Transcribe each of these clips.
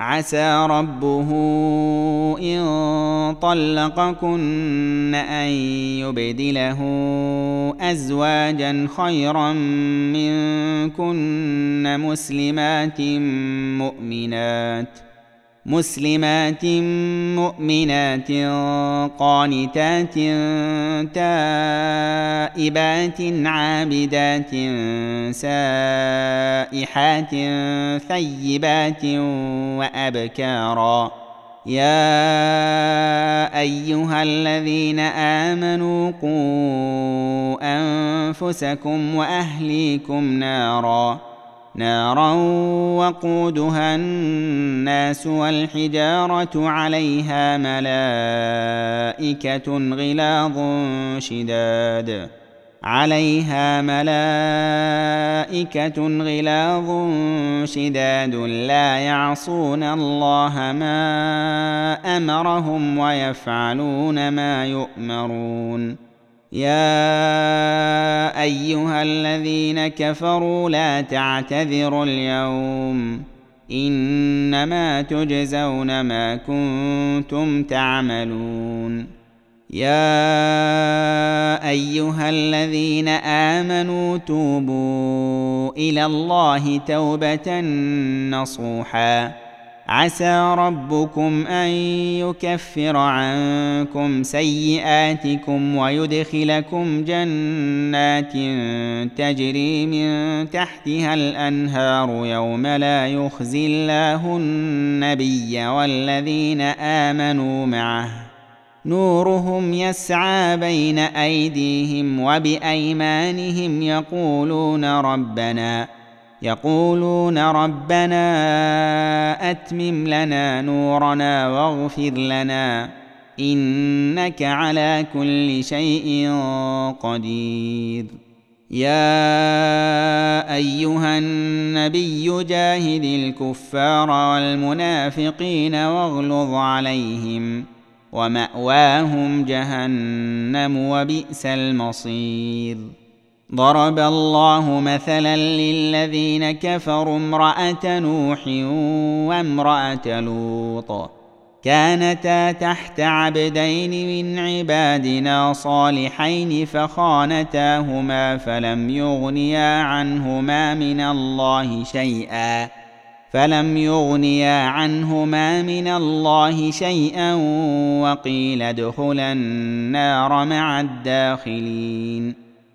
عسى ربه إن طلقكن أن يبدله أزواجا خيرا منكن مسلمات مؤمنات. مسلمات مؤمنات قانتات تائبات عابدات سائحات ثيبات وأبكارا. يا أيها الذين آمنوا قوا أنفسكم وأهليكم نارا. نارا وقودها الناس والحجارة عليها ملائكة غلاظ شداد. عليها ملائكة غلاظ شداد. لا يعصون الله ما أمرهم ويفعلون ما يؤمرون. يا ايها الذين كفروا لا تعتذروا اليوم انما تجزون ما كنتم تعملون يا ايها الذين امنوا توبوا إلى الله توبه نصوحا عسى ربكم أن يكفر عنكم سيئاتكم ويدخلكم جنات تجري من تحتها الأنهار يوم لا يخزي الله النبي والذين آمنوا معه. نورهم يسعى بين أيديهم وبأيمانهم يقولون ربنا يقولون ربنا أتمم لنا نورنا واغفر لنا إنك على كل شيء قدير. يا أيها النبي جاهد الكفار والمنافقين واغلظ عليهم ومأواهم جهنم وبئس المصير. ضرب الله مثلا للذين كفروا امرأة نوح وامرأة لوط. كانتا تحت عبدين من عبادنا صالحين فخانتاهما فلم يغنيا عنهما من الله شيئا. فلم يغنيا عنهما من الله شيئا وقيل ادخلا النار مع الداخلين.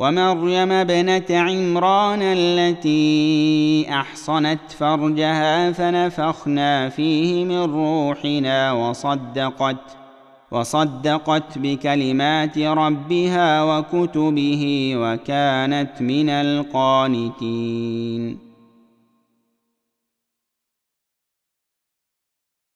ومريم ابنة عمران التي أحصنت فرجها فنفخنا فيه من روحنا وصدقت وصدقت بكلمات ربها وكتبه وكانت من القانتين.